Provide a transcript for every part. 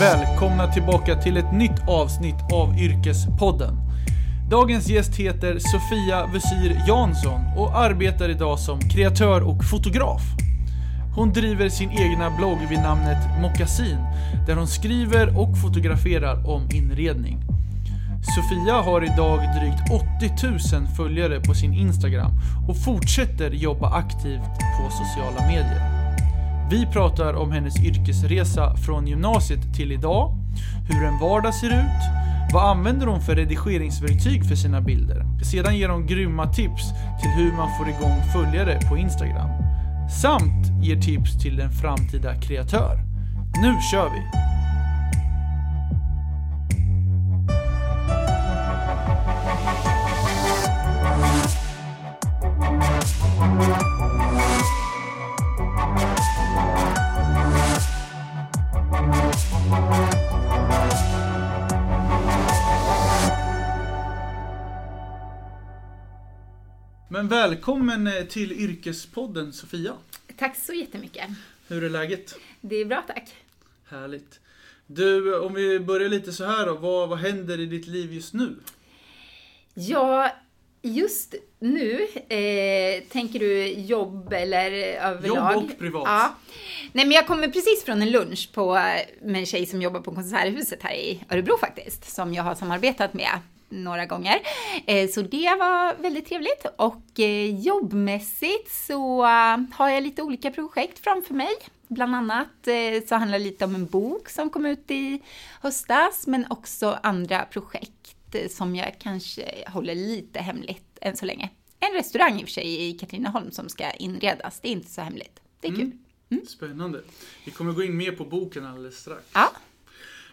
Välkomna tillbaka till ett nytt avsnitt av Yrkespodden. Dagens gäst heter Sofia Vesir Jansson och arbetar idag som kreatör och fotograf. Hon driver sin egna blogg vid namnet Mockasin där hon skriver och fotograferar om inredning. Sofia har idag drygt 80 000 följare på sin Instagram och fortsätter jobba aktivt på sociala medier. Vi pratar om hennes yrkesresa från gymnasiet till idag, hur en vardag ser ut, vad använder hon för redigeringsverktyg för sina bilder? Sedan ger hon grymma tips till hur man får igång följare på Instagram. Samt ger tips till en framtida kreatör. Nu kör vi! Men välkommen eh, till Yrkespodden Sofia. Tack så jättemycket. Hur är läget? Det är bra tack. Härligt. Du, om vi börjar lite så här då. Vad, vad händer i ditt liv just nu? Ja, just nu, eh, tänker du jobb eller överlag? Jobb och privat. Ja. Nej men jag kommer precis från en lunch på, med en tjej som jobbar på Konserthuset här i Örebro faktiskt, som jag har samarbetat med några gånger. Eh, så det var väldigt trevligt och eh, jobbmässigt så eh, har jag lite olika projekt framför mig. Bland annat så handlar det lite om en bok som kom ut i höstas, men också andra projekt som jag kanske håller lite hemligt än så länge. En restaurang i och för sig i Katrineholm som ska inredas, det är inte så hemligt. Det är Mm. kul. Mm. Spännande. Vi kommer gå in mer på boken alldeles strax. Ja,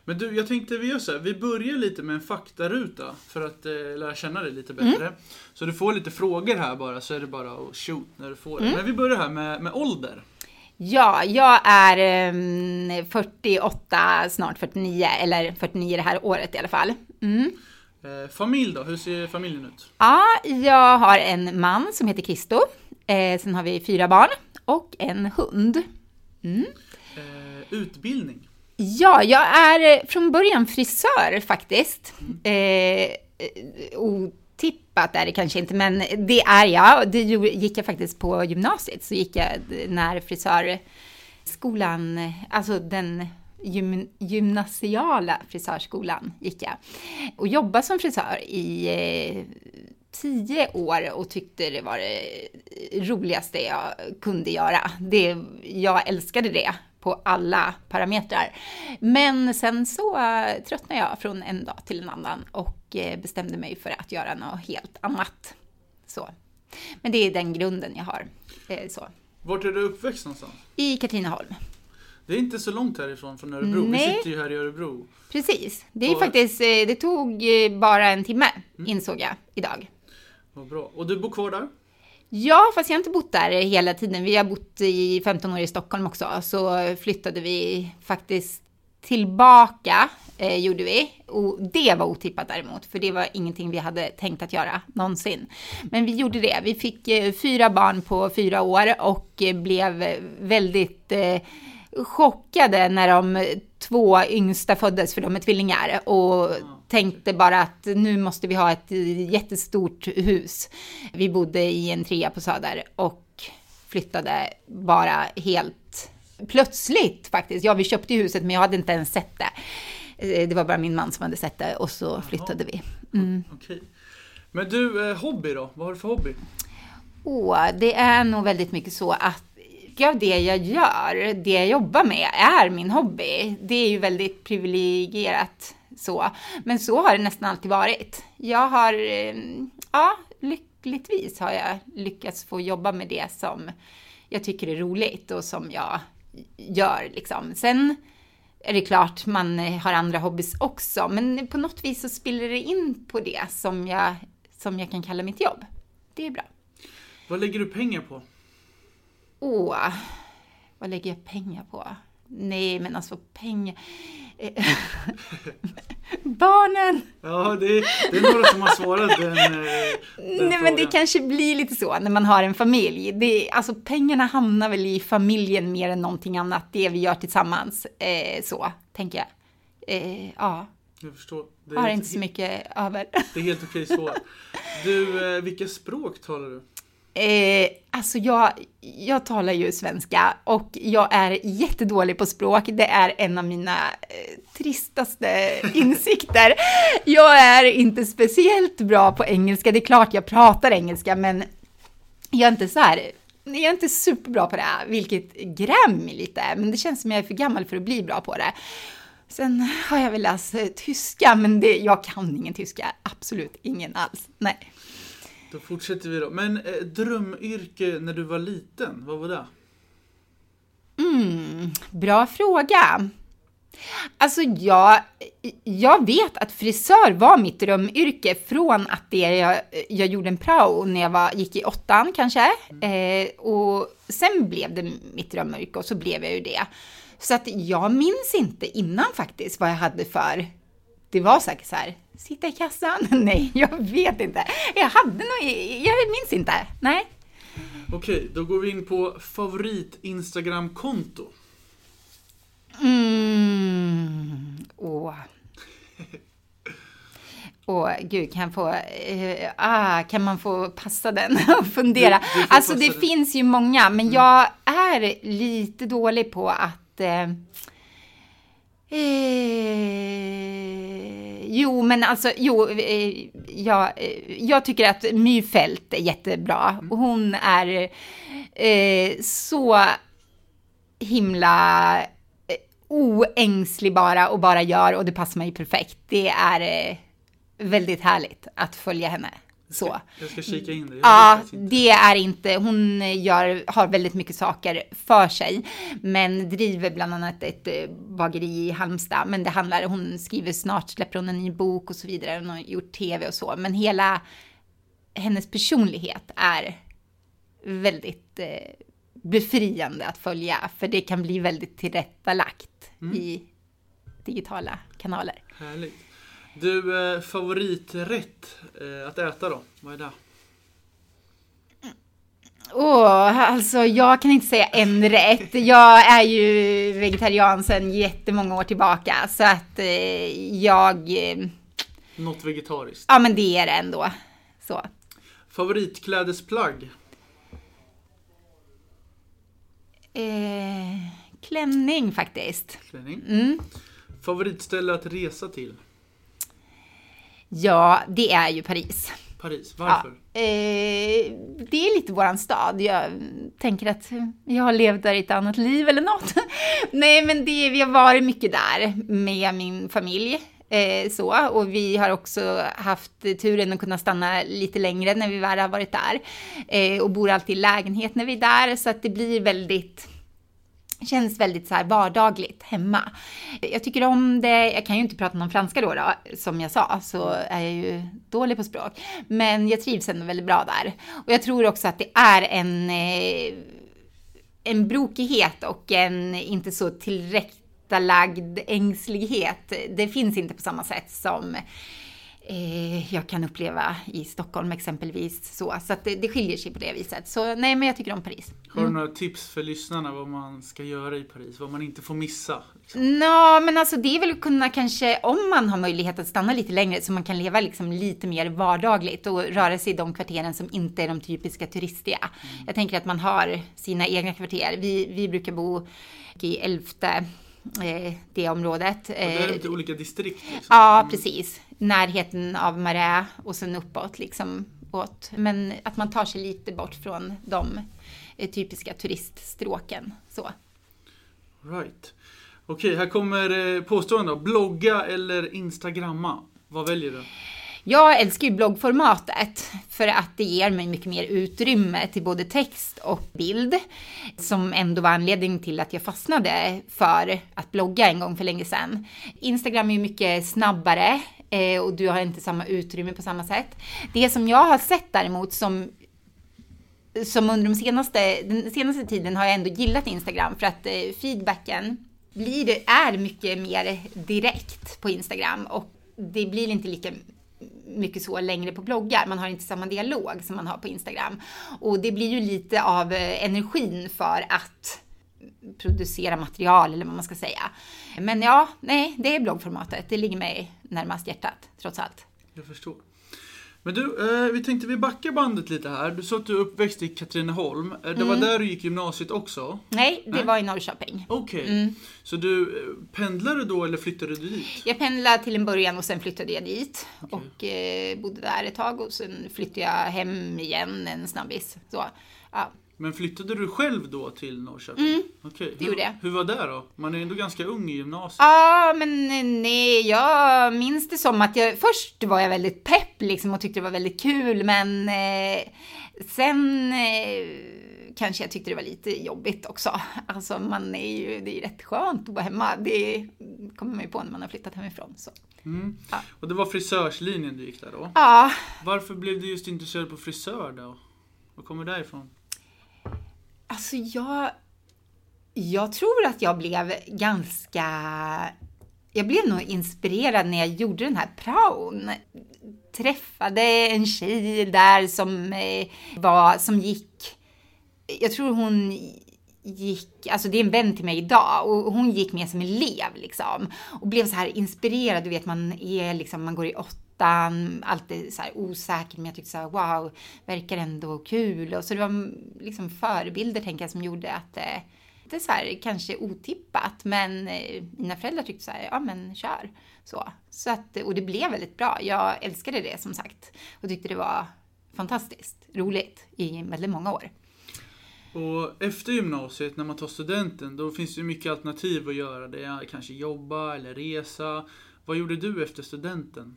Men du, jag tänkte vi gör så här. Vi börjar lite med en faktaruta för att eh, lära känna dig lite bättre. Mm. Så du får lite frågor här bara, så är det bara att shoot när du får det. Mm. Men vi börjar här med, med ålder. Ja, jag är ehm, 48, snart 49, eller 49 det här året i alla fall. Mm. Eh, familj då, hur ser familjen ut? Ja, jag har en man som heter Kristo. Eh, sen har vi fyra barn och en hund. Mm. Eh, utbildning? Ja, jag är eh, från början frisör faktiskt. Eh, eh, otippat är det kanske inte, men det är jag. Det gick jag faktiskt på gymnasiet, så gick jag när frisörskolan, alltså den gym, gymnasiala frisörskolan gick jag. Och jobbade som frisör i eh, tio år och tyckte det var det roligaste jag kunde göra. Det, jag älskade det på alla parametrar. Men sen så eh, tröttnade jag från en dag till en annan och eh, bestämde mig för att göra något helt annat. Så. Men det är den grunden jag har. Eh, så. Vart är du uppväxt någonstans? I Katrineholm. Det är inte så långt härifrån, från Örebro. Vi Nej. sitter ju här i Örebro. Precis. Det är Och- faktiskt, det tog bara en timme, insåg jag idag. Vad bra. Och du bor kvar där? Ja, fast jag har inte bott där hela tiden. Vi har bott i 15 år i Stockholm också, så flyttade vi faktiskt tillbaka, eh, gjorde vi. Och det var otippat däremot, för det var ingenting vi hade tänkt att göra någonsin. Men vi gjorde det. Vi fick eh, fyra barn på fyra år och eh, blev väldigt eh, chockade när de två yngsta föddes, för de är tvillingar, och tänkte bara att nu måste vi ha ett jättestort hus. Vi bodde i en trea på Söder och flyttade bara helt plötsligt faktiskt. Ja, vi köpte huset men jag hade inte ens sett det. Eh, Det var bara min man som hade sett det och så flyttade vi. Mm. Okej. Men du, eh, hobby då? Vad har du för hobby? Åh, det är nog väldigt mycket så att mycket av det jag gör, det jag jobbar med, är min hobby. Det är ju väldigt privilegierat så. Men så har det nästan alltid varit. Jag har, eh, ja, lyckligtvis har jag lyckats få jobba med det som jag tycker är roligt och som jag gör liksom. Sen är det klart man har andra hobbys också, men på något vis så spiller det in på det som jag, som jag kan kalla mitt jobb. Det är bra. Vad lägger du pengar på? Åh, vad lägger jag pengar på? Nej, men alltså pengar... Barnen! Ja, det är, det är några som har svarat den, eh, den Nej, men det frågan. kanske blir lite så när man har en familj. Det, alltså pengarna hamnar väl i familjen mer än någonting annat, det vi gör tillsammans. Eh, så, tänker jag. eh, ja, Jag förstår. Det har är, inte så mycket över. det är helt okej svar. Du, eh, vilka språk talar du? Eh, alltså jag, jag talar ju svenska och jag är jättedålig på språk. Det är en av mina eh, tristaste insikter. Jag är inte speciellt bra på engelska. Det är klart jag pratar engelska, men jag är inte så här. Jag är inte superbra på det, vilket grämer mig lite. Men det känns som jag är för gammal för att bli bra på det. Sen har jag väl läst eh, tyska, men det, jag kan ingen tyska. Absolut ingen alls. Nej. Då fortsätter vi då. Men eh, drömyrke när du var liten, vad var det? Mm, bra fråga. Alltså jag, jag vet att frisör var mitt drömyrke från att det jag, jag gjorde en prao när jag var, gick i åttan kanske. Eh, och sen blev det mitt drömyrke och så blev jag ju det. Så att jag minns inte innan faktiskt vad jag hade för, det var säkert så här, sitta i kassan? Nej, jag vet inte. Jag hade nog, jag minns inte. Nej. Okej, då går vi in på favorit Instagram-konto. Mm. Åh. Åh, gud, kan jag få... Eh, ah, kan man få passa den och fundera? Du- du alltså, det den. finns ju många, men jag är lite dålig på att... Eh, eh, jo, men alltså, jo, eh, jag, eh, jag tycker att My Fält är jättebra. Och hon är eh, så himla eh, oängslig bara och bara gör och det passar mig perfekt. Det är eh, väldigt härligt att följa henne. Så. Jag ska kika in det. Ja, det är inte, hon gör, har väldigt mycket saker för sig, men driver bland annat ett eh, bageri i Halmstad. Men det handlar, hon skriver snart, släpper hon en ny bok och så vidare. Hon har gjort tv och så, men hela hennes personlighet är väldigt eh, befriande att följa, för det kan bli väldigt tillrättalagt i digitala kanaler. Härligt. Du, eh, favoriträtt eh, att äta då? Vad är det? Åh, alltså jag kan inte säga en rätt. Jag är ju vegetarian sedan jättemånga år tillbaka, så att eh, jag... Eh, Något vegetariskt. ja, men det är det ändå. Så. Favoritklädesplagg? Eh, klänning faktiskt. Klänning. Mm. Favoritställe att resa till? Ja, det är ju Paris. Paris. Ja, Varför? eh, det är lite våran stad. Jag tänker att jag har levt där i ett annat liv eller något. Nej, men det, vi har varit mycket där med min familj. Eh, så, och vi har också haft turen att kunna stanna lite längre när vi väl har varit där. Eh, och bor alltid i lägenhet när vi är där, så att det blir väldigt känns väldigt så här vardagligt hemma. Jag tycker om det, jag kan ju inte prata någon franska då, då som jag sa, så är jag ju dålig på språk. Men jag trivs ändå väldigt bra där. Och jag tror också att det är en, eh, en brokighet och en inte så tillrättalagd ängslighet. Det finns inte på samma sätt som eh, jag kan uppleva i Stockholm exempelvis. Så, så det, det skiljer sig på det viset. Så nej, men jag tycker om Paris. Har du några tips för lyssnarna vad man ska göra i Paris? Vad man inte får missa? Liksom? Nå, men alltså det är väl att kunna kanske, om man har möjlighet att stanna lite längre, så man kan leva liksom lite mer vardagligt och röra sig i de kvarteren som inte är de typiska turistiga. Jag tänker att man har sina egna kvarter. Vi, vi brukar bo i elfte, det området. Och det är Eh, lite olika distrikt. Liksom. Ja, precis. Närheten av Marais och sen uppåt liksom. Åt. Men att man tar sig lite bort från de eh, typiska turiststråken. Så. Right. Okej, här kommer eh, påståenden då. Blogga eller instagramma? Vad väljer du? Jag älskar ju bloggformatet för att det ger mig mycket mer utrymme till både text och bild. Som ändå var anledningen till att jag fastnade för att blogga en gång för länge sedan. Instagram är ju mycket snabbare eh, och du har inte samma utrymme på samma sätt. Det som jag har sett däremot som som under de senaste, den senaste tiden har jag ändå gillat Instagram för att eh, feedbacken blir, är mycket mer direkt på Instagram och det blir inte lika mycket så längre på bloggar. Man har inte samma dialog som man har på Instagram. Och det blir ju lite av eh, energin för att producera material eller vad man ska säga. Men ja, nej, det är bloggformatet. Det ligger mig närmast hjärtat, trots allt. Jag förstår. Men du, eh, vi tänkte vi backar bandet lite här. Du sa att du är uppväxt i Katrineholm. Eh, det var där du gick gymnasiet också? Nej, det Nej. var i Norrköping. Okej. Så du eh, pendlade då eller flyttade du dit? Jag pendlade till en början och sen flyttade jag dit och eh, bodde där ett tag och sen flyttade jag hem igen en snabbis. Så, ja. Men flyttade du själv då till Norrköping? Okej. Mm. det gjorde jag. Hur var det då? Man är ändå ganska ung i gymnasiet. Ja, men nej, jag minns det som att jag först var jag väldigt pepp liksom och tyckte det var väldigt kul, men eh, sen eh, kanske jag tyckte det var lite jobbigt också. Alltså man är ju, det är rätt skönt att vara hemma. Det kommer man ju på när man har flyttat hemifrån. Så. Mm. Ja. Och det var frisörslinjen du gick där då? Ja, Varför blev du just intresserad på frisör då? Var kommer det ifrån? Alltså jag, jag tror att jag blev ganska, jag blev nog inspirerad när jag gjorde den här praon. Träffade en tjej där som eh, var, som gick, jag tror hon gick, alltså det är en vän till mig idag och hon gick med som elev liksom och blev så här inspirerad, du vet man är liksom, man går i ettan, alltid så här osäker men jag tyckte så här wow, verkar ändå kul och så det var liksom förebilder tänker jag som gjorde att eh, det är så här kanske otippat men eh, mina föräldrar tyckte så här, ja men kör så. så att, och det blev väldigt bra, jag älskade det som sagt och tyckte det var fantastiskt roligt i väldigt många år. Och efter gymnasiet, när man tar studenten, då finns det ju mycket alternativ att göra. Det är kanske jobba eller resa. Vad gjorde du efter studenten?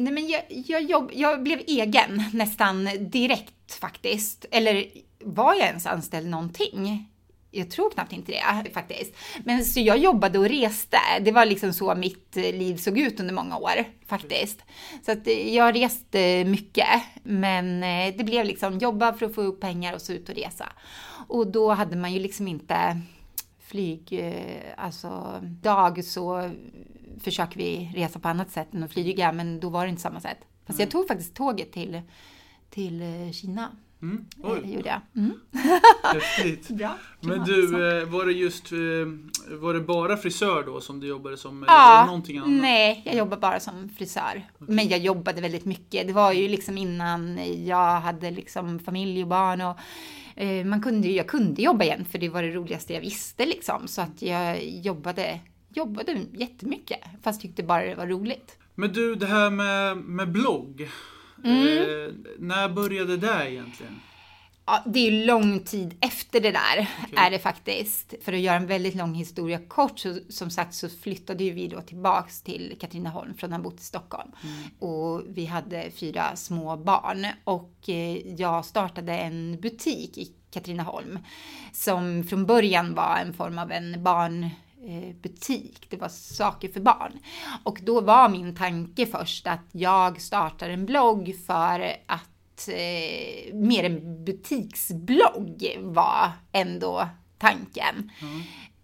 Nej, men jag, jag, jobb, jag blev egen nästan direkt faktiskt. Eller var jag ens anställd någonting? Jag tror knappt inte det faktiskt. Men så jag jobbade och reste. Det var liksom så mitt liv såg ut under många år faktiskt. Så att eh, jag reste eh, mycket. Men eh, det blev liksom jobba för att få upp pengar och så ut och resa. Och då hade man ju liksom inte flyg, eh, alltså dag så försöker vi resa på annat sätt än att flyga, men då var det inte samma sätt. Fast jag tog faktiskt tåget till, till eh, Kina. Mm. Det Oj, gjorde jag. Mm. häftigt. Bra. Men du, eh, var det just, eh, var det bara frisör då som du jobbade som? Eller det Ja, någonting annat? nej, jag jobbar bara som frisör. Men jag jobbade väldigt mycket. Det var ju liksom innan jag hade liksom familj och barn och eh, man kunde, jag kunde jobba igen för det var det roligaste jag visste liksom. Så att jag jobbade, jobbade jättemycket fast tyckte bara det var roligt. Men du, det här med, med blogg. Mm. Eh, när började det egentligen? Ja, det är ju lång tid efter det där, Okej. är det faktiskt. För att göra en väldigt lång historia kort, så som sagt så flyttade ju vi då tillbaks till Katrineholm från att ha bott i Stockholm. Och vi hade fyra små barn och eh, jag startade en butik i Katrineholm som från början var en form av en barn eh, butik. Det var saker för barn. Och då var min tanke först att jag startar en blogg för att eh, mer en butiksblogg var ändå tanken.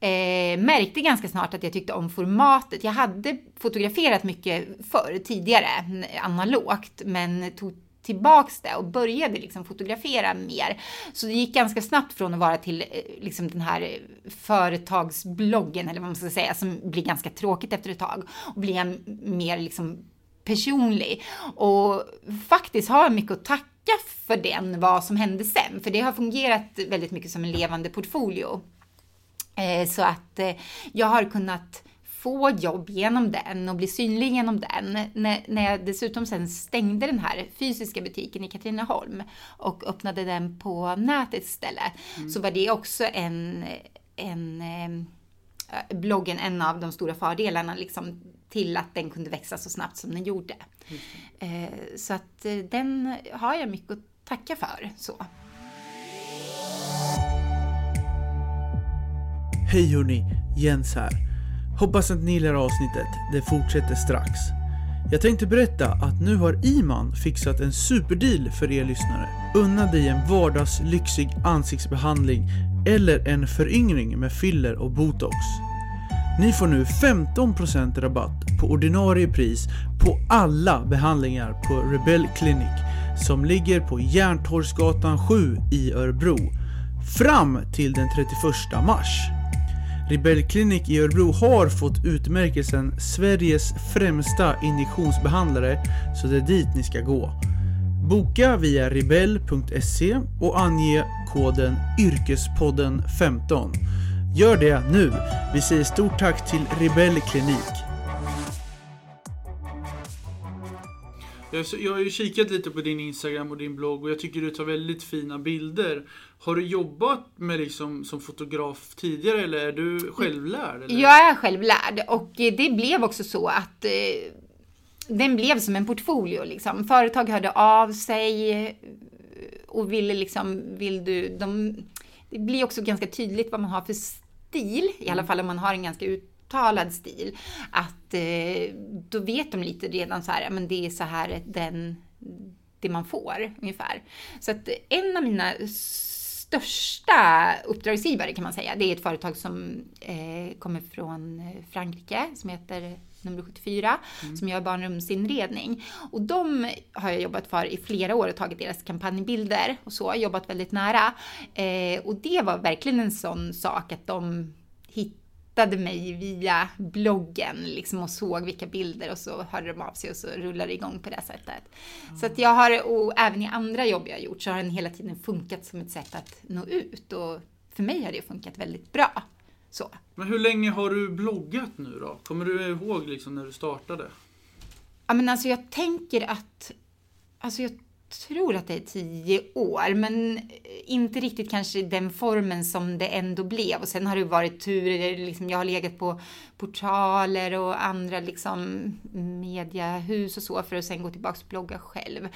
Eh, märkte ganska snart att jag tyckte om formatet. Jag hade fotograferat mycket förr, tidigare, analogt, men tog tillbaks det och började liksom fotografera mer. Så det gick ganska snabbt från att vara till eh, liksom den här företagsbloggen, eller vad man ska säga, som blir ganska tråkigt efter ett tag och blir en mer liksom personlig. Och faktiskt har mycket att tacka för den, vad som hände sen. För det har fungerat väldigt mycket som en levande portfolio. Eh, Så att eh, jag har kunnat få jobb genom den och bli synlig genom den. När, när jag dessutom sen stängde den här fysiska butiken i Katrineholm och öppnade den på nätet istället så var det också en, en eh, Eh, bloggen en av de stora fördelarna liksom, till att den kunde växa så snabbt som den gjorde. Mm. så att eh, den har jag mycket att tacka för. Så. Hej hörni, Jens här. Hoppas att ni gillar avsnittet, det fortsätter strax. Jag tänkte berätta att nu har Iman fixat en superdeal för er lyssnare. Unna dig en vardagslyxig ansiktsbehandling eller en föryngring med filler och botox. Ni får nu 15% rabatt på ordinarie pris på alla behandlingar på Rebel Clinic som ligger på Järntorgsgatan 7 i Örebro fram till den 31 mars. Rebell Clinic i Örebro har fått utmärkelsen Sveriges främsta injektionsbehandlare, så det är dit ni ska gå. Boka via rebell.se och ange koden Yrkespodden15. Gör det nu! Vi säger stort tack till Rebell Klinik. Jag har ju kikat lite på din Instagram och din blogg och jag tycker du tar väldigt fina bilder. Har du jobbat med liksom som fotograf tidigare eller är du självlärd? Eller? Jag är självlärd och det blev också så att eh, den blev som en portfolio liksom. Företag hörde av sig eh, och ville liksom, vill du, de, det blir också ganska tydligt vad man har för stil, i alla fall om man har en ganska uttalad stil. Att eh, då vet de lite redan så här, men det är så här den, det man får ungefär. Så att en av mina största uppdragsgivare kan man säga, det är ett företag som eh, kommer från Frankrike som heter nummer 74 som gör barnrumsinredning. Och de har jag jobbat för i flera år och tagit deras kampanjbilder och så, jobbat väldigt nära. Eh, och det var verkligen en sån sak att de hittade mig via bloggen liksom och såg vilka bilder och så hörde de av sig och så rullade det igång på det sättet. Så att jag har, och även i andra jobb jag har gjort så har den hela tiden funkat som ett sätt att nå ut och för mig har det funkat väldigt bra. Så. Men hur länge har du bloggat nu då? Kommer du ihåg liksom när du startade? Ja men alltså jag tänker att, alltså jag tror att det är tio år, men inte riktigt kanske den formen som det ändå blev. Och sen har det varit turer, liksom jag har legat på portaler och andra liksom mediahus och så för att sen gå tillbaka och blogga själv.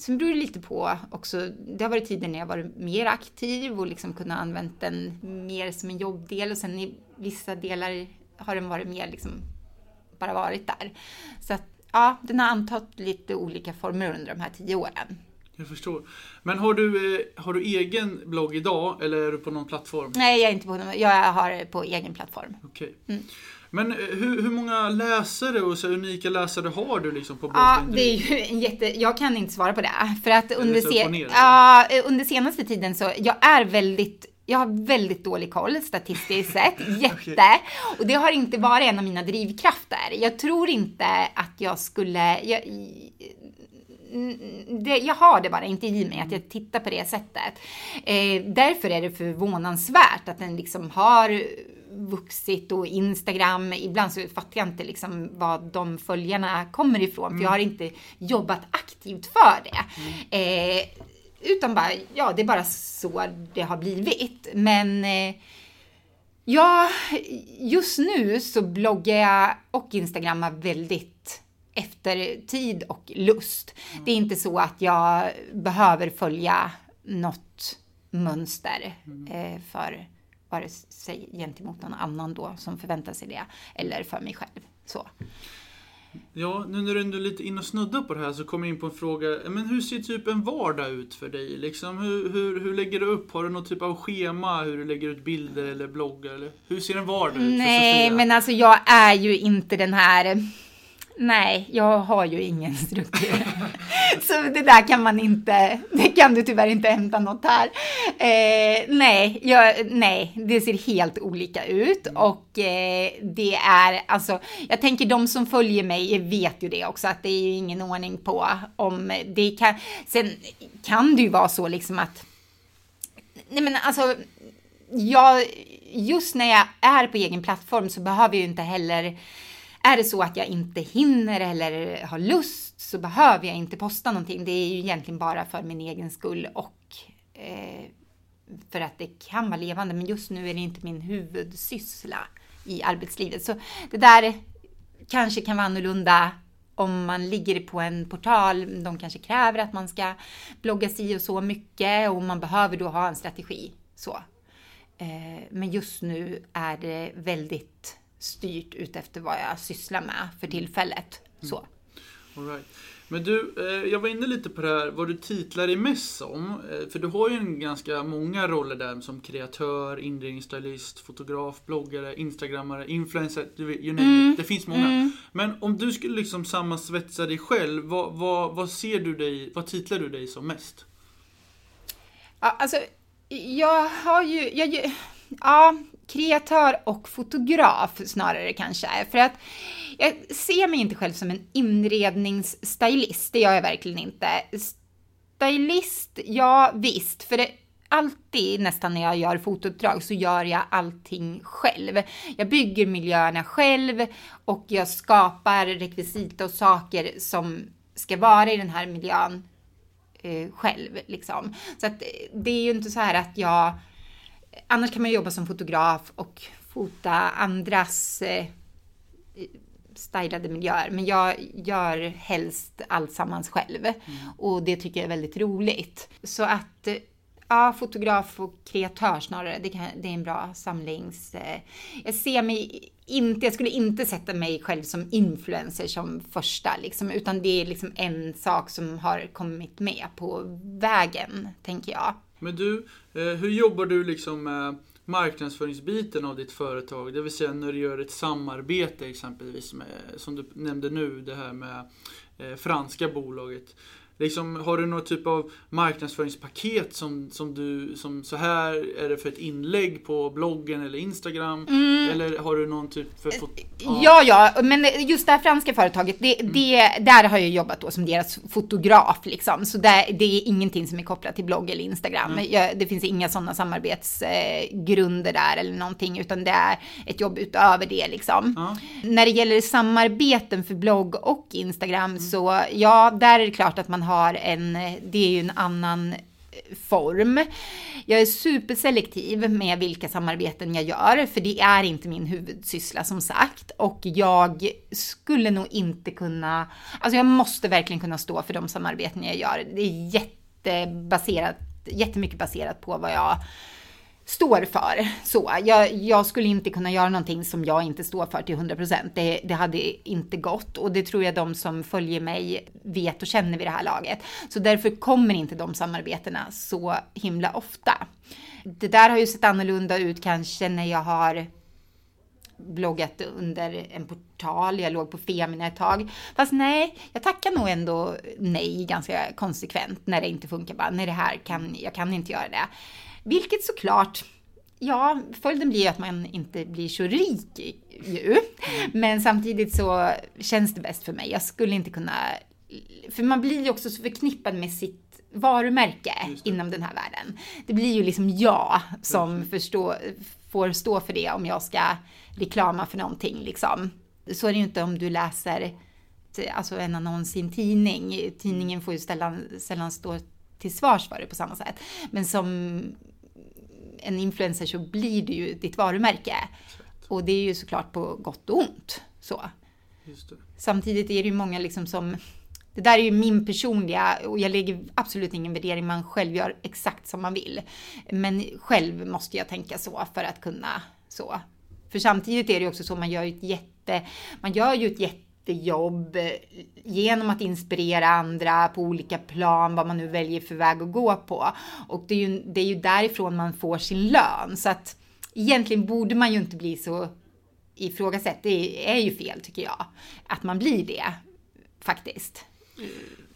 Sen beror det lite på också, det har varit tider när jag varit mer aktiv och liksom kunnat använda den mer som en jobbdel och sen i vissa delar har den varit mer liksom bara varit där. Så att ja, den har antagit lite olika former under de här tio åren. Jag förstår. Men har du, eh, har du egen blogg idag eller är du på någon plattform? Nej, jag är inte på någon, jag har det på egen plattform. Okej. Mm. Men eh, hur, hur många läsare och så unika läsare har du liksom på Ja, det är ju en jätte... Jag kan inte svara på det. För att under, ner, eller? ja, under senaste tiden så, jag är väldigt jag har väldigt dålig koll statistiskt sett, jätte. Och det har inte varit en av mina drivkrafter. Jag tror inte att jag skulle... Jag, det, jag har det bara inte i mig att jag tittar på det sättet. Eh, därför är det förvånansvärt att den liksom har vuxit och Instagram, ibland så fattar jag inte liksom vad de följarna kommer ifrån, för jag har inte jobbat aktivt för det. Eh, utan bara, ja, det är bara så det har blivit. Men eh, ja, just nu så bloggar jag och instagrammar väldigt efter tid och lust. Det är inte så att jag behöver följa något mönster eh, för vare sig gentemot någon annan då som förväntar sig det eller för mig själv. Så. Ja, nu när du ändå är lite in och snuddar på det här så kommer jag in på en fråga. Men hur ser typ en vardag ut för dig? Liksom, hur, hur, hur lägger du upp? Har du någon typ av schema hur du lägger ut bilder eller bloggar? Eller hur ser en vardag ut för Nej, Sofia? men alltså jag är ju inte den här... Nej, jag har ju ingen struktur. Så det där kan man inte, det kan du tyvärr inte hämta något här. Eh, nej, jag, nej, det ser helt olika ut och eh, det är alltså, jag tänker de som följer mig vet ju det också att det är ju ingen ordning på om det kan, sen kan det ju vara så liksom att, nej men alltså, jag, just när jag är på egen plattform så behöver jag ju inte heller är det så att jag inte hinner eller har lust så behöver jag inte posta någonting. Det är ju egentligen bara för min egen skull och eh, för att det kan vara levande. Men just nu är det inte min huvudsyssla i arbetslivet. Så det där kanske kan vara annorlunda om man ligger på en portal. De kanske kräver att man ska blogga si och så mycket och man behöver då ha en strategi. Så. Eh, men just nu är det väldigt styrt utefter vad jag sysslar med för tillfället. Så. All right. Men du, eh, jag var inne lite på det här vad du titlar dig mest som. Eh, för du har ju en ganska många roller där som kreatör, inredningsstylist, fotograf, bloggare, instagrammare, influencer, you name it. Det finns många. Men om du skulle liksom sammansvetsa dig själv, vad, vad, vad ser du dig, vad titlar du dig som mest? Ja, alltså, jag har ju, jag, ja, kreatör och fotograf snarare kanske. För att jag ser mig inte själv som en inredningsstylist, det gör jag verkligen inte. Stylist, ja visst, för det alltid nästan när jag gör fotouppdrag så gör jag allting själv. Jag bygger miljöerna själv och jag skapar rekvisita och saker som ska vara i den här miljön eh, själv liksom. Så att eh, det är ju inte så här att jag annars kan man jobba som fotograf och fota andras eh, stylade miljöer. Men jag gör helst alltsammans själv. Mm. Och det tycker jag är väldigt roligt. Så att eh, Ja, fotograf och kreatör snarare. Det, kan, det är en bra samlings... Eh, jag ser mig inte, jag skulle inte sätta mig själv som influencer som första, liksom, utan det är liksom en sak som har kommit med på vägen, tänker jag. Men du, eh, hur jobbar du liksom med marknadsföringsbiten av ditt företag? Det vill säga när du gör ett samarbete exempelvis med, som du nämnde nu, det här med eh, franska bolaget. Liksom, har du någon typ av marknadsföringspaket som, som du, som så här är det för ett inlägg på bloggen eller Instagram? Mm. Eller har du någon typ för fot- ja. ja, ja, men just det här franska företaget, det, mm. det, där har jag jobbat då som deras fotograf liksom. Så det, det är ingenting som är kopplat till blogg eller Instagram. Mm. Jag, det finns inga sådana samarbetsgrunder där eller någonting, utan det är ett jobb utöver det liksom. När det gäller samarbeten för blogg och Instagram mm. så ja, där är det klart att man har en, det är ju en annan eh, form. Jag är superselektiv med vilka samarbeten jag gör, för det är inte min huvudsyssla som sagt. Och jag skulle nog inte kunna, alltså jag måste verkligen kunna stå för de samarbeten jag gör. Det är jättebaserat, jättemycket baserat på vad jag står för. Så, jag, jag, skulle inte kunna göra någonting som jag inte står för till 100%. Det, det hade inte gått och det tror jag de som följer mig vet och känner vid det här laget. Så därför kommer inte de samarbetena så himla ofta. Det där har ju sett annorlunda ut kanske när jag har bloggat under en portal, jag låg på Femina ett tag. Fast nej, jag tackar nog ändå nej ganska konsekvent när det inte funkar. Bara, nej, det här kan, jag kan inte göra det. Vilket såklart, ja, följden blir ju att man inte blir så rik ju. Men samtidigt så känns det bäst för mig. Jag skulle inte kunna, för man blir ju också så förknippad med sitt varumärke inom den här världen. Det blir ju liksom jag som förstå, får stå för det om jag ska reklama för någonting liksom. Så är det ju inte om du läser alltså en annons i en tidning. Tidningen får ju sällan, sällan stå till svars för det på samma sätt. Men som en influencer så blir det ju ditt varumärke. Och det är ju såklart på gott och ont. Så. Samtidigt är det ju många liksom som det där är ju min personliga, och jag lägger absolut ingen värdering, man själv gör exakt som man vill. Men själv måste jag tänka så för att kunna så. För samtidigt är det ju också så, man gör ju ett jätte, man gör ju ett jätte jättejobb eh, genom att inspirera andra på olika plan, vad man nu väljer för väg att gå på. Och det är ju, det är ju därifrån man får sin lön. Så att egentligen borde man ju inte bli så ifrågasatt. Det är ju fel tycker jag, att man blir det faktiskt.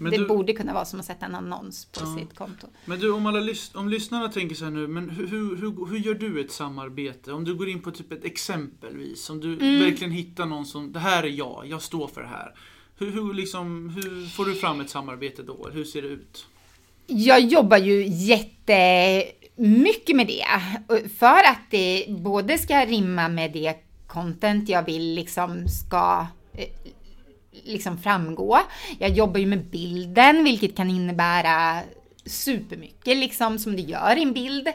Men det du, borde kunna vara som att sätta en annons på ja. sitt konto. Men du, om, alla om lyssnarna tänker så här nu, men hur, hur, hur gör du ett samarbete? Om du går in på typ ett exempelvis, om du mm. verkligen hittar någon som, det här är jag, jag står för det här. Hur, hur, liksom, hur får du fram ett samarbete då? Hur ser det ut? Jag jobbar ju jättemycket med det. För att det både ska rimma med det content jag vill liksom ska eh, liksom framgå. Jag jobbar ju med bilden, vilket kan innebära supermycket liksom som det gör i en bild.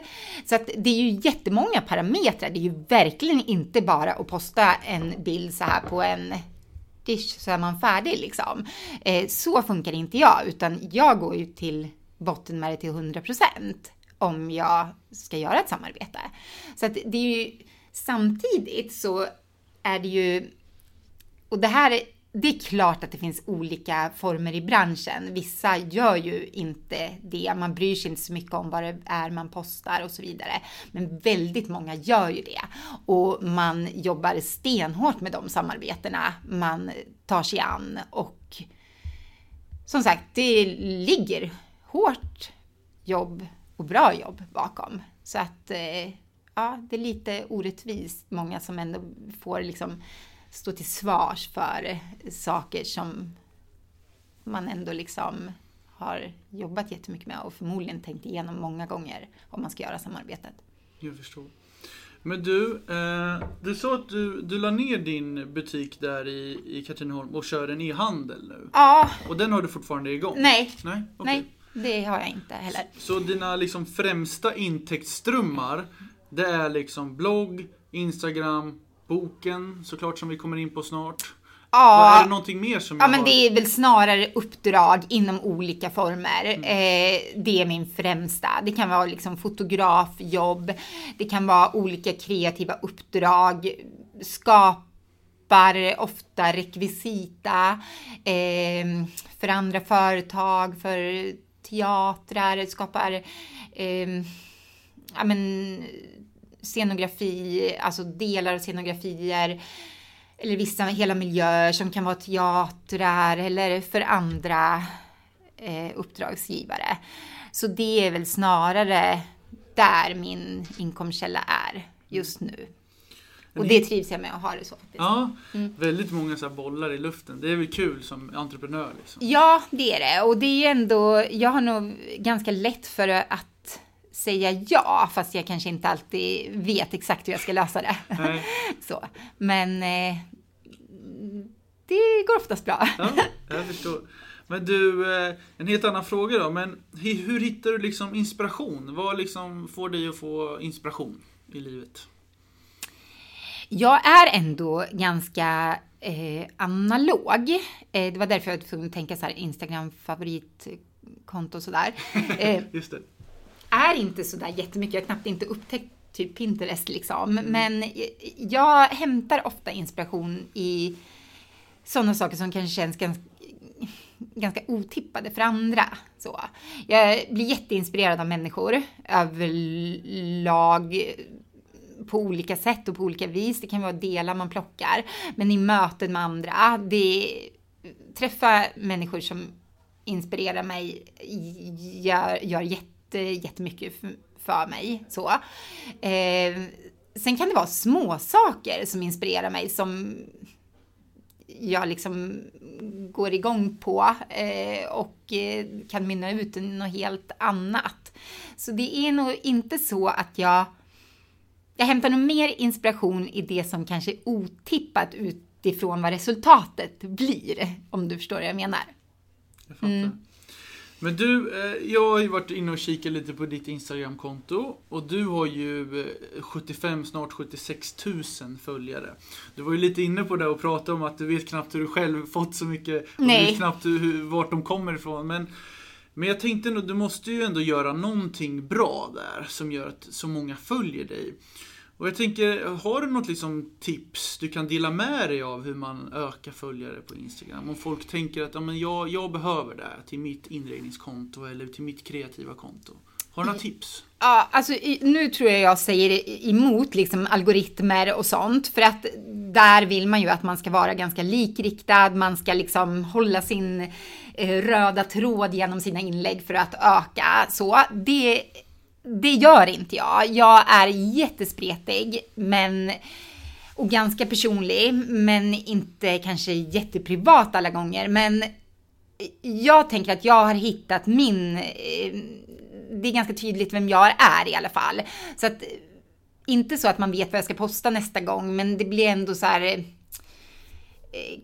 Så att det är ju jättemånga parametrar. Det är ju verkligen inte bara att posta en bild så här på en dish så är man färdig liksom. Eh, så funkar inte jag, utan jag går ju till botten med det till 100% om jag ska göra ett samarbete. Så att det är ju samtidigt så är det ju, och det här det är klart att det finns olika former i branschen. Vissa gör ju inte det. Man bryr sig inte så mycket om vad det är man postar och så vidare. Men väldigt många gör ju det. Och man jobbar stenhårt med de samarbetena man tar sig an. Och som sagt, det ligger hårt jobb och bra jobb bakom. Så att, eh, ja, det är lite orättvist många som ändå får liksom stå till svars för saker som man ändå liksom har jobbat jättemycket med och förmodligen tänkt igenom många gånger om man ska göra samarbetet. Jag förstår. Men du, eh, du sa att du, du la ner din butik där i, i Katrineholm och kör en e-handel nu. Ja, Och den har du fortfarande igång? nej, Nej, okej. nej, det har jag inte heller. Så dina liksom främsta intäktsströmmar, det är liksom blogg, Instagram, boken såklart som vi kommer in på snart. Vad är Ja, det någonting mer som Ja men har? det är väl snarare uppdrag inom olika former. Eh, det är min främsta. Det kan vara liksom fotografjobb, det kan vara olika kreativa uppdrag, skapar ofta rekvisita eh, för andra företag, för teatrar, skapar eh, ja, men, scenografi, alltså delar av scenografier eller vissa hela miljöer som kan vara teatrar eller för andra eh, uppdragsgivare. Så det är väl snarare där min inkomstkälla är just nu. Och det trivs jag med att ha det så. Faktiskt. Ja, Mm. väldigt många så bollar i luften. Det är väl kul som entreprenör liksom. Ja, det är det. Och det är ändå, jag har nog ganska lätt för att säga ja, fast jag kanske inte alltid vet exakt hur jag ska lösa det. Nej. Så. Men eh, det går oftast bra. Ja, jag förstår. Men du, eh, en helt annan fråga då. Men hur hittar du liksom inspiration? Vad liksom får dig att få inspiration i livet? Jag är ändå ganska eh, analog. Eh, det var därför jag var tvungen att tänka så här Instagram favoritkonto och sådär. Eh, Just det. Är inte så där jättemycket. Jag har knappt inte upptäckt typ Pinterest liksom. Men jag hämtar ofta inspiration i sådana saker som kanske känns ganska, ganska otippade för andra. Så. Jag blir jätteinspirerad av människor överlag på olika sätt och på olika vis. Det kan vara delar man plockar, men i möten med andra. Det träffa människor som inspirerar mig gör, gör jätte, jättemycket för, mig. Så. Eh, sen kan det vara små saker som inspirerar mig som jag liksom går igång på eh, och eh, kan mynna ut i något helt annat. Så det är nog inte så att jag jag hämtar nog mer inspiration i det som kanske är otippat utifrån vad resultatet blir, om du förstår vad jag menar. Jag fattar. Men du, eh, jag har ju varit inne och kikat lite på ditt Instagramkonto och du har ju eh, 75, snart 76 000 följare. Du var ju lite inne på det och pratade om att du vet knappt hur du själv fått så mycket. Och Nej. Du vet knappt hur, hur, vart de kommer ifrån. Men, men jag tänkte nog, du måste ju ändå göra någonting bra där som gör att så många följer dig. Och jag tänker, har du något liksom tips du kan dela med dig av hur man ökar följare på Instagram? Om folk tänker att ja, men jag, jag behöver det här till mitt inredningskonto eller till mitt kreativa konto. Har du några tips? Ja, alltså nu tror jag jag säger emot liksom algoritmer och sånt. För att där vill man ju att man ska vara ganska likriktad. Man ska liksom hålla sin eh, röda tråd genom sina inlägg för att öka. Så det, det gör inte jag. Jag är jättespretig, men och ganska personlig, men inte kanske jätteprivat alla gånger. Men jag tänker att jag har hittat min... Eh, det är ganska tydligt vem jag är i alla fall. Så att, inte så att man vet vad jag ska posta nästa gång, men det blir ändå så här... Eh,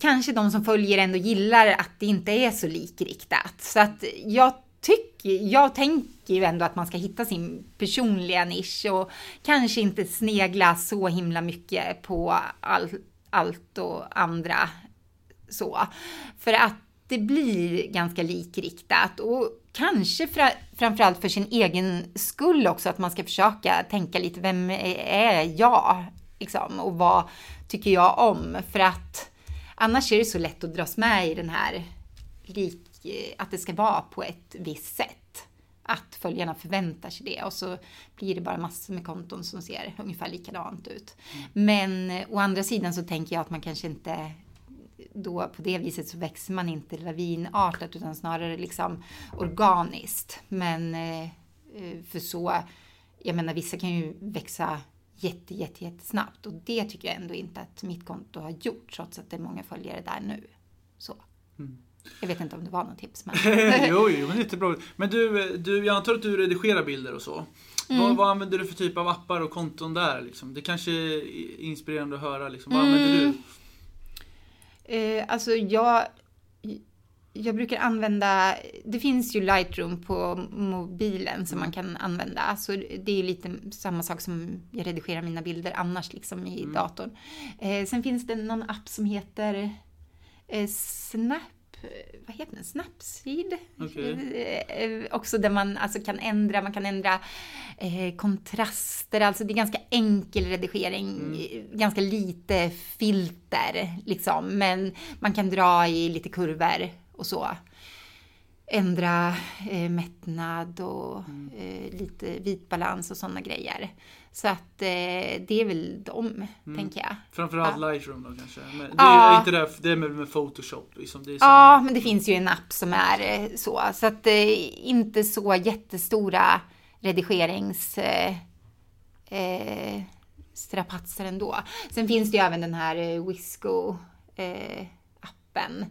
kanske de som följer ändå gillar att det inte är så likriktat. Så att jag tycker, jag tänker ju ändå att man ska hitta sin personliga nisch och kanske inte snegla så himla mycket på all, allt och andra så. För att det blir ganska likriktat och kanske fra, framförallt för sin egen skull också att man ska försöka tänka lite vem är jag liksom och vad tycker jag om för att annars är det så lätt att dras med i den här lik, att det ska vara på ett visst sätt. Att följarna förväntar sig det och så blir det bara massor med konton som ser ungefär likadant ut. Men eh, å andra sidan så tänker jag att man kanske inte då på det viset så växer man inte lavinartat utan snarare liksom organiskt. Men eh, eh, för så, jag menar vissa kan ju växa jätte, jätte, jättesnabbt. Och det tycker jag ändå inte att mitt konto har gjort, trots att det är många följare där nu. Så. Mm. Jag vet inte om det var något tips, men... jo, jo, men jättebra. Men du, du, jag antar att du redigerar bilder och så. Mm. Vad, vad använder du för typ av appar och konton där? Liksom? Det kanske är inspirerande att höra. Liksom. Vad använder du? Eh, alltså jag, jag brukar använda, det finns ju Lightroom på mobilen som man kan använda. Så det är lite samma sak som jag redigerar mina bilder annars liksom i datorn. Eh, sen finns det någon app som heter eh, Snap vad heter den? Snapseed. Okej. Eh, också där man alltså kan ändra, man kan ändra eh, kontraster, alltså det är ganska enkel redigering, eh, ganska lite filter liksom, men man kan dra i lite kurvor och så. Ändra eh, mättnad och eh, lite vitbalans och sådana grejer. Så att eh, det är väl dem, tänker jag. Framförallt Ja. Lightroom då kanske? Men det Ja. är inte det, det är med, med Photoshop liksom. Det är Ja, men det finns ju en app som är eh, så. Så att eh, inte så jättestora redigerings... Eh, eh, strapatser ändå. Sen finns det ju även den här eh, Wisco eh, appen.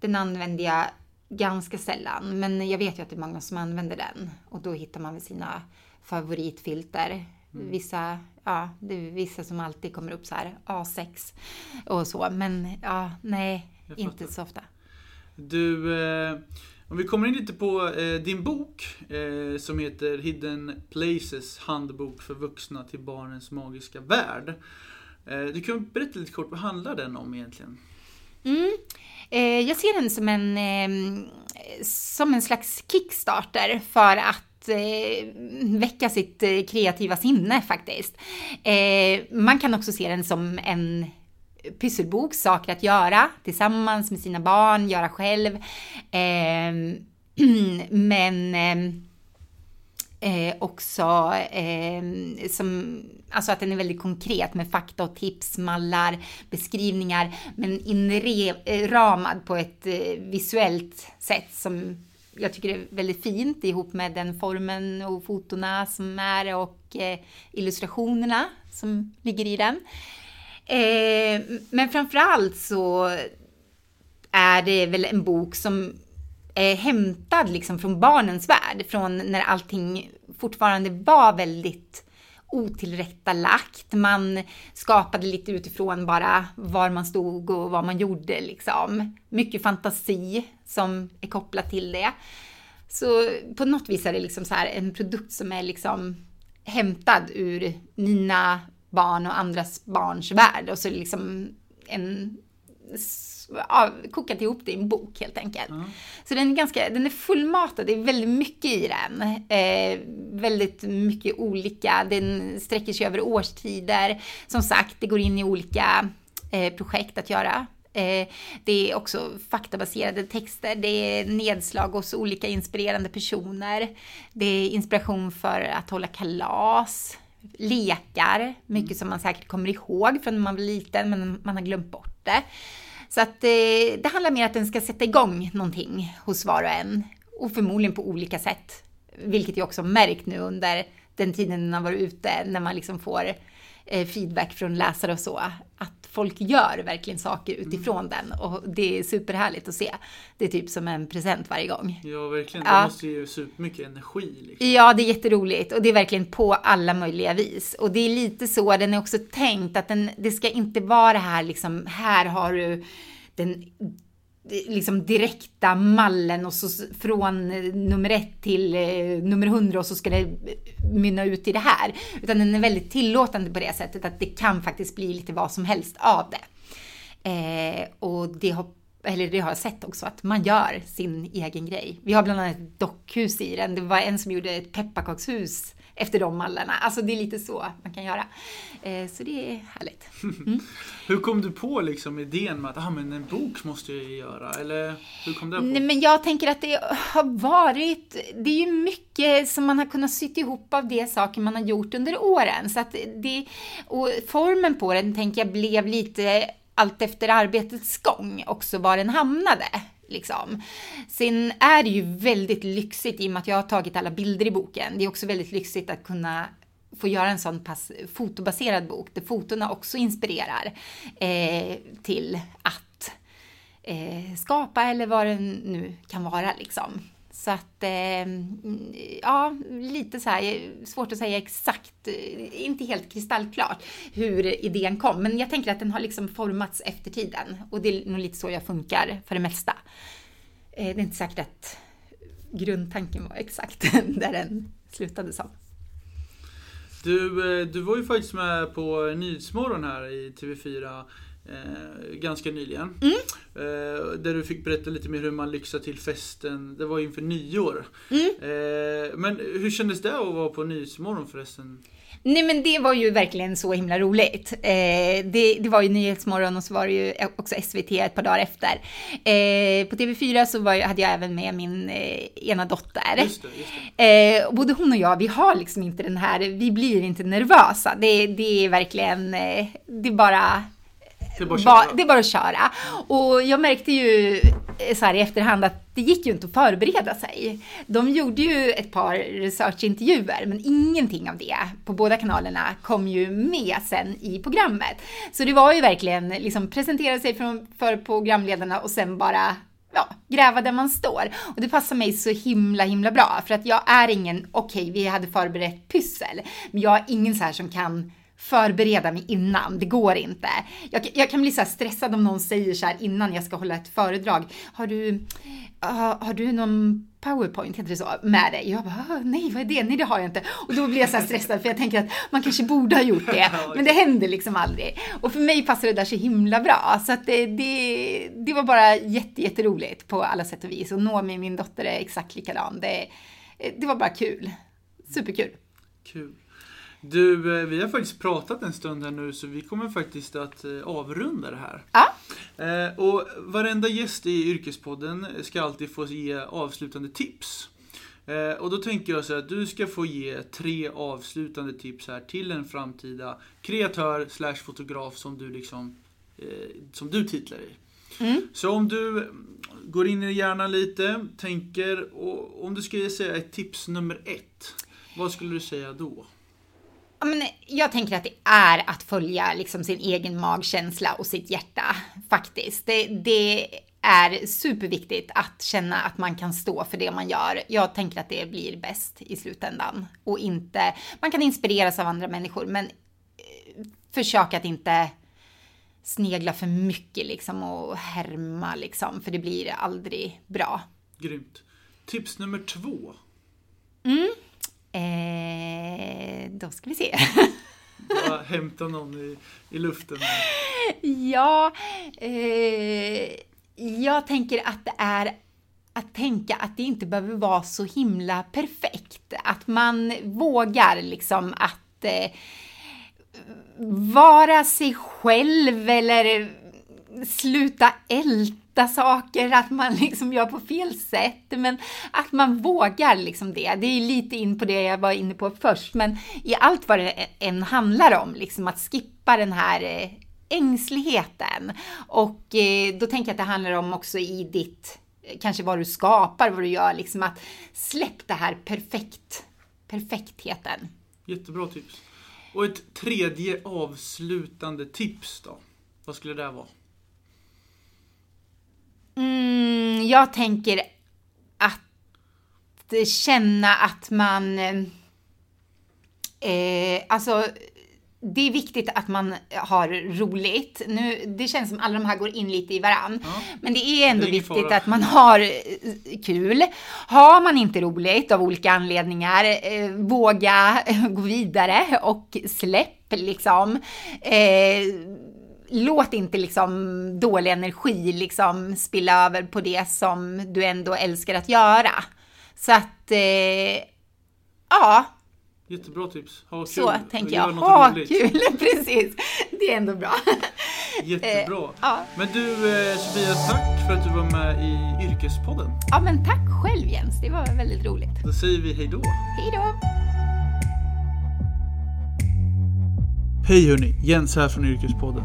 Den använder jag ganska sällan, men jag vet ju att det är många som använder den och då hittar man väl sina favoritfilter. Vissa, ja, det är vissa som alltid kommer upp så här A6 och så, men ja, nej, inte så ofta. Du, eh, om vi kommer in lite på eh, din bok eh, som heter Hidden Places Handbok för vuxna till barnens magiska värld. Eh, du kan berätta lite kort, vad handlar den om egentligen? Mm. Eh, jag ser den som en, eh, som en slags kickstarter för att eh, väcka sitt eh, kreativa sinne faktiskt. Eh, man kan också se den som en pysselbok, saker att göra tillsammans med sina barn, göra själv. Eh, men ehm, eh, också eh, som, alltså att den är väldigt konkret med fakta och tips, mallar, beskrivningar, men inramad eh, på ett eh, visuellt sätt som jag tycker är väldigt fint ihop med den formen och fotona som är och eh, illustrationerna som ligger i den. Eh, men framförallt så är det väl en bok som är hämtad liksom från barnens värld, från när allting fortfarande var väldigt otillrättalagt. Man skapade lite utifrån bara var man stod och vad man gjorde liksom. Mycket fantasi som är kopplat till det. Så på något vis är det liksom så här en produkt som är liksom hämtad ur mina barn och andras barns värld och så är det liksom en ja, kokat ihop det i en bok helt enkelt. Så den är ganska, den är fullmatad, det är väldigt mycket i den. Eh, väldigt mycket olika, den sträcker sig över årstider. Som sagt, det går in i olika eh, projekt att göra. Eh, det är också faktabaserade texter, det är nedslag hos olika inspirerande personer. Det är inspiration för att hålla kalas, lekar, mycket som man säkert kommer ihåg från när man var liten men man har glömt bort det. Så att eh, det handlar mer om att den ska sätta igång någonting hos var och en. Och förmodligen på olika sätt. Vilket jag också märkt nu under den tiden den har varit ute, när man liksom får eh, feedback från läsare och så. Att folk gör verkligen saker utifrån den och det är superhärligt att se. Det är typ som en present varje gång. Ja, verkligen. Ja. Det måste ge supermycket energi. Liksom. Ja, det är jätteroligt och det är verkligen på alla möjliga vis. Och det är lite så, den är också tänkt att den, det ska inte vara det här liksom, här har du den liksom direkta mallen och så från eh, nummer ett till eh, nummer hundra och så ska det eh, mynna ut i det här. Utan den är väldigt tillåtande på det sättet att det kan faktiskt bli lite vad som helst av det. Eh, och det har, eller det har jag sett också, att man gör sin egen grej. Vi har bland annat ett dockhus i den. Det var en som gjorde ett pepparkakshus efter de mallarna. Alltså det är lite så man kan göra. Eh, så det är härligt. Hur kom du på liksom idén med att ah, men en bok måste jag göra? Eller hur kom det på? Nej, men jag tänker att det har varit, det är ju mycket som man har kunnat sytt ihop av det saker man har gjort under åren. Så att det, och formen på den tänker jag blev lite allt efter arbetets gång också var den hamnade. Liksom. Sen är det ju väldigt lyxigt i och med att jag har tagit alla bilder i boken. Det är också väldigt lyxigt att kunna få göra en sån pass fotobaserad bok där fotona också inspirerar eh, till att eh, skapa eller vad det nu kan vara liksom. Så att, eh, ja, lite så här, svårt att säga exakt, eh, inte helt kristallklart hur idén kom, men jag tänker att den har liksom formats efter tiden och det är nog lite så jag funkar för det mesta. Eh, det är inte säkert att grundtanken var exakt där den slutade som. Du, eh, du var ju faktiskt med på Nyhetsmorgon här i TV4 eh, ganska nyligen. Mm. Eh, där du fick berätta lite mer hur man lyxar till festen. Det var inför nyår. Mm. Eh, men hur kändes det att vara på Nyhetsmorgon förresten? Nej men det var ju verkligen så himla roligt. Eh, det, det, var ju Nyhetsmorgon och så var det ju också SVT ett par dagar efter. Eh, på TV4 så var, hade jag även med min eh, ena dotter. Just det, just det. Eh, både hon och jag, vi har liksom inte den här, vi blir inte nervösa. Det, det är verkligen, eh, det är bara Det är bara att Ba- köra. det är bara att köra. Och jag märkte ju eh, så här i efterhand att det gick ju inte att förbereda sig. De gjorde ju ett par researchintervjuer, men ingenting av det på båda kanalerna kom ju med sen i programmet. Så det var ju verkligen liksom presentera sig för programledarna och sen bara ja, gräva där man står. Och det passar mig så himla, himla bra. För att jag är ingen, okej, vi hade förberett pyssel, men jag är ingen så här som kan förbereda mig innan. Det går inte. Jag, jag kan bli så stressad om någon säger så här innan jag ska hålla ett föredrag. Har du, har, har du någon powerpoint, heter det så, med dig? Jag bara, "Ah, nej vad är det? Nej det har jag inte. Och då blir jag så här stressad för jag tänker att man kanske borde ha gjort det. Men det händer liksom aldrig. Och för mig passar det där så himla bra. Så att det, det, det var bara jätte, jätteroligt på alla sätt och vis. Och Nomi, min dotter, är exakt likadan. Det, det var bara kul. Superkul. Kul. Du, eh, vi har faktiskt pratat en stund här nu så vi kommer faktiskt att eh, avrunda det här. Ja, Eh, och varenda gäst i Yrkespodden ska alltid få ge avslutande tips. Och då tänker jag så här att du ska få ge tre avslutande tips här till en framtida kreatör slash fotograf som du liksom som du titlar i. Mm. Så om du går in i hjärnan lite, tänker och om du skulle säga ett tips nummer ett. Vad skulle du säga då? Men jag tänker att det är att följa liksom sin egen magkänsla och sitt hjärta faktiskt. Det, det är superviktigt att känna att man kan stå för det man gör. Jag tänker att det blir bäst i slutändan och inte. Man kan inspireras av andra människor, men eh, försök att inte snegla för mycket liksom och härma liksom, för det blir aldrig bra. Grymt. Tips nummer två. Eh, då ska vi se. Bara hämta någon i, i luften. Ja, eh, jag tänker att det är att tänka att det inte behöver vara så himla perfekt. Att man vågar liksom att eh, vara sig själv eller sluta älta saker, att man liksom gör på fel sätt, men att man vågar liksom det. Det är lite in på det jag var inne på först, men i allt vad det än handlar om, liksom att skippa den här eh, ängsligheten. Och eh, då tänker jag att det handlar om också i ditt, eh, kanske vad du skapar, vad du gör, liksom att släpp det här perfekt, perfektheten. Jättebra tips. Och ett tredje avslutande tips då? Vad skulle det vara? Mm, jag tänker att känna att man... Eh, alltså, det är viktigt att man har roligt. Nu, det känns som alla de här går in lite i varann. Ja. Men det är ändå Det är viktigt fara. att man har eh, kul. Har man inte roligt av olika anledningar, eh, våga gå vidare och släpp liksom. Eh, låt inte liksom dålig energi liksom spilla över på det som du ändå älskar att göra. Så att, eh, ja, Jättebra tips. Ha kul. så tänker jag. Ha kul, precis. Det är ändå bra. Jättebra. Eh, ja. Men du eh, Sofia, tack för att du var med i Yrkespodden. Ja, men tack själv Jens, det var väldigt roligt. Då säger vi hej då. Hej då! Hej hörni, Jens här från Yrkespodden.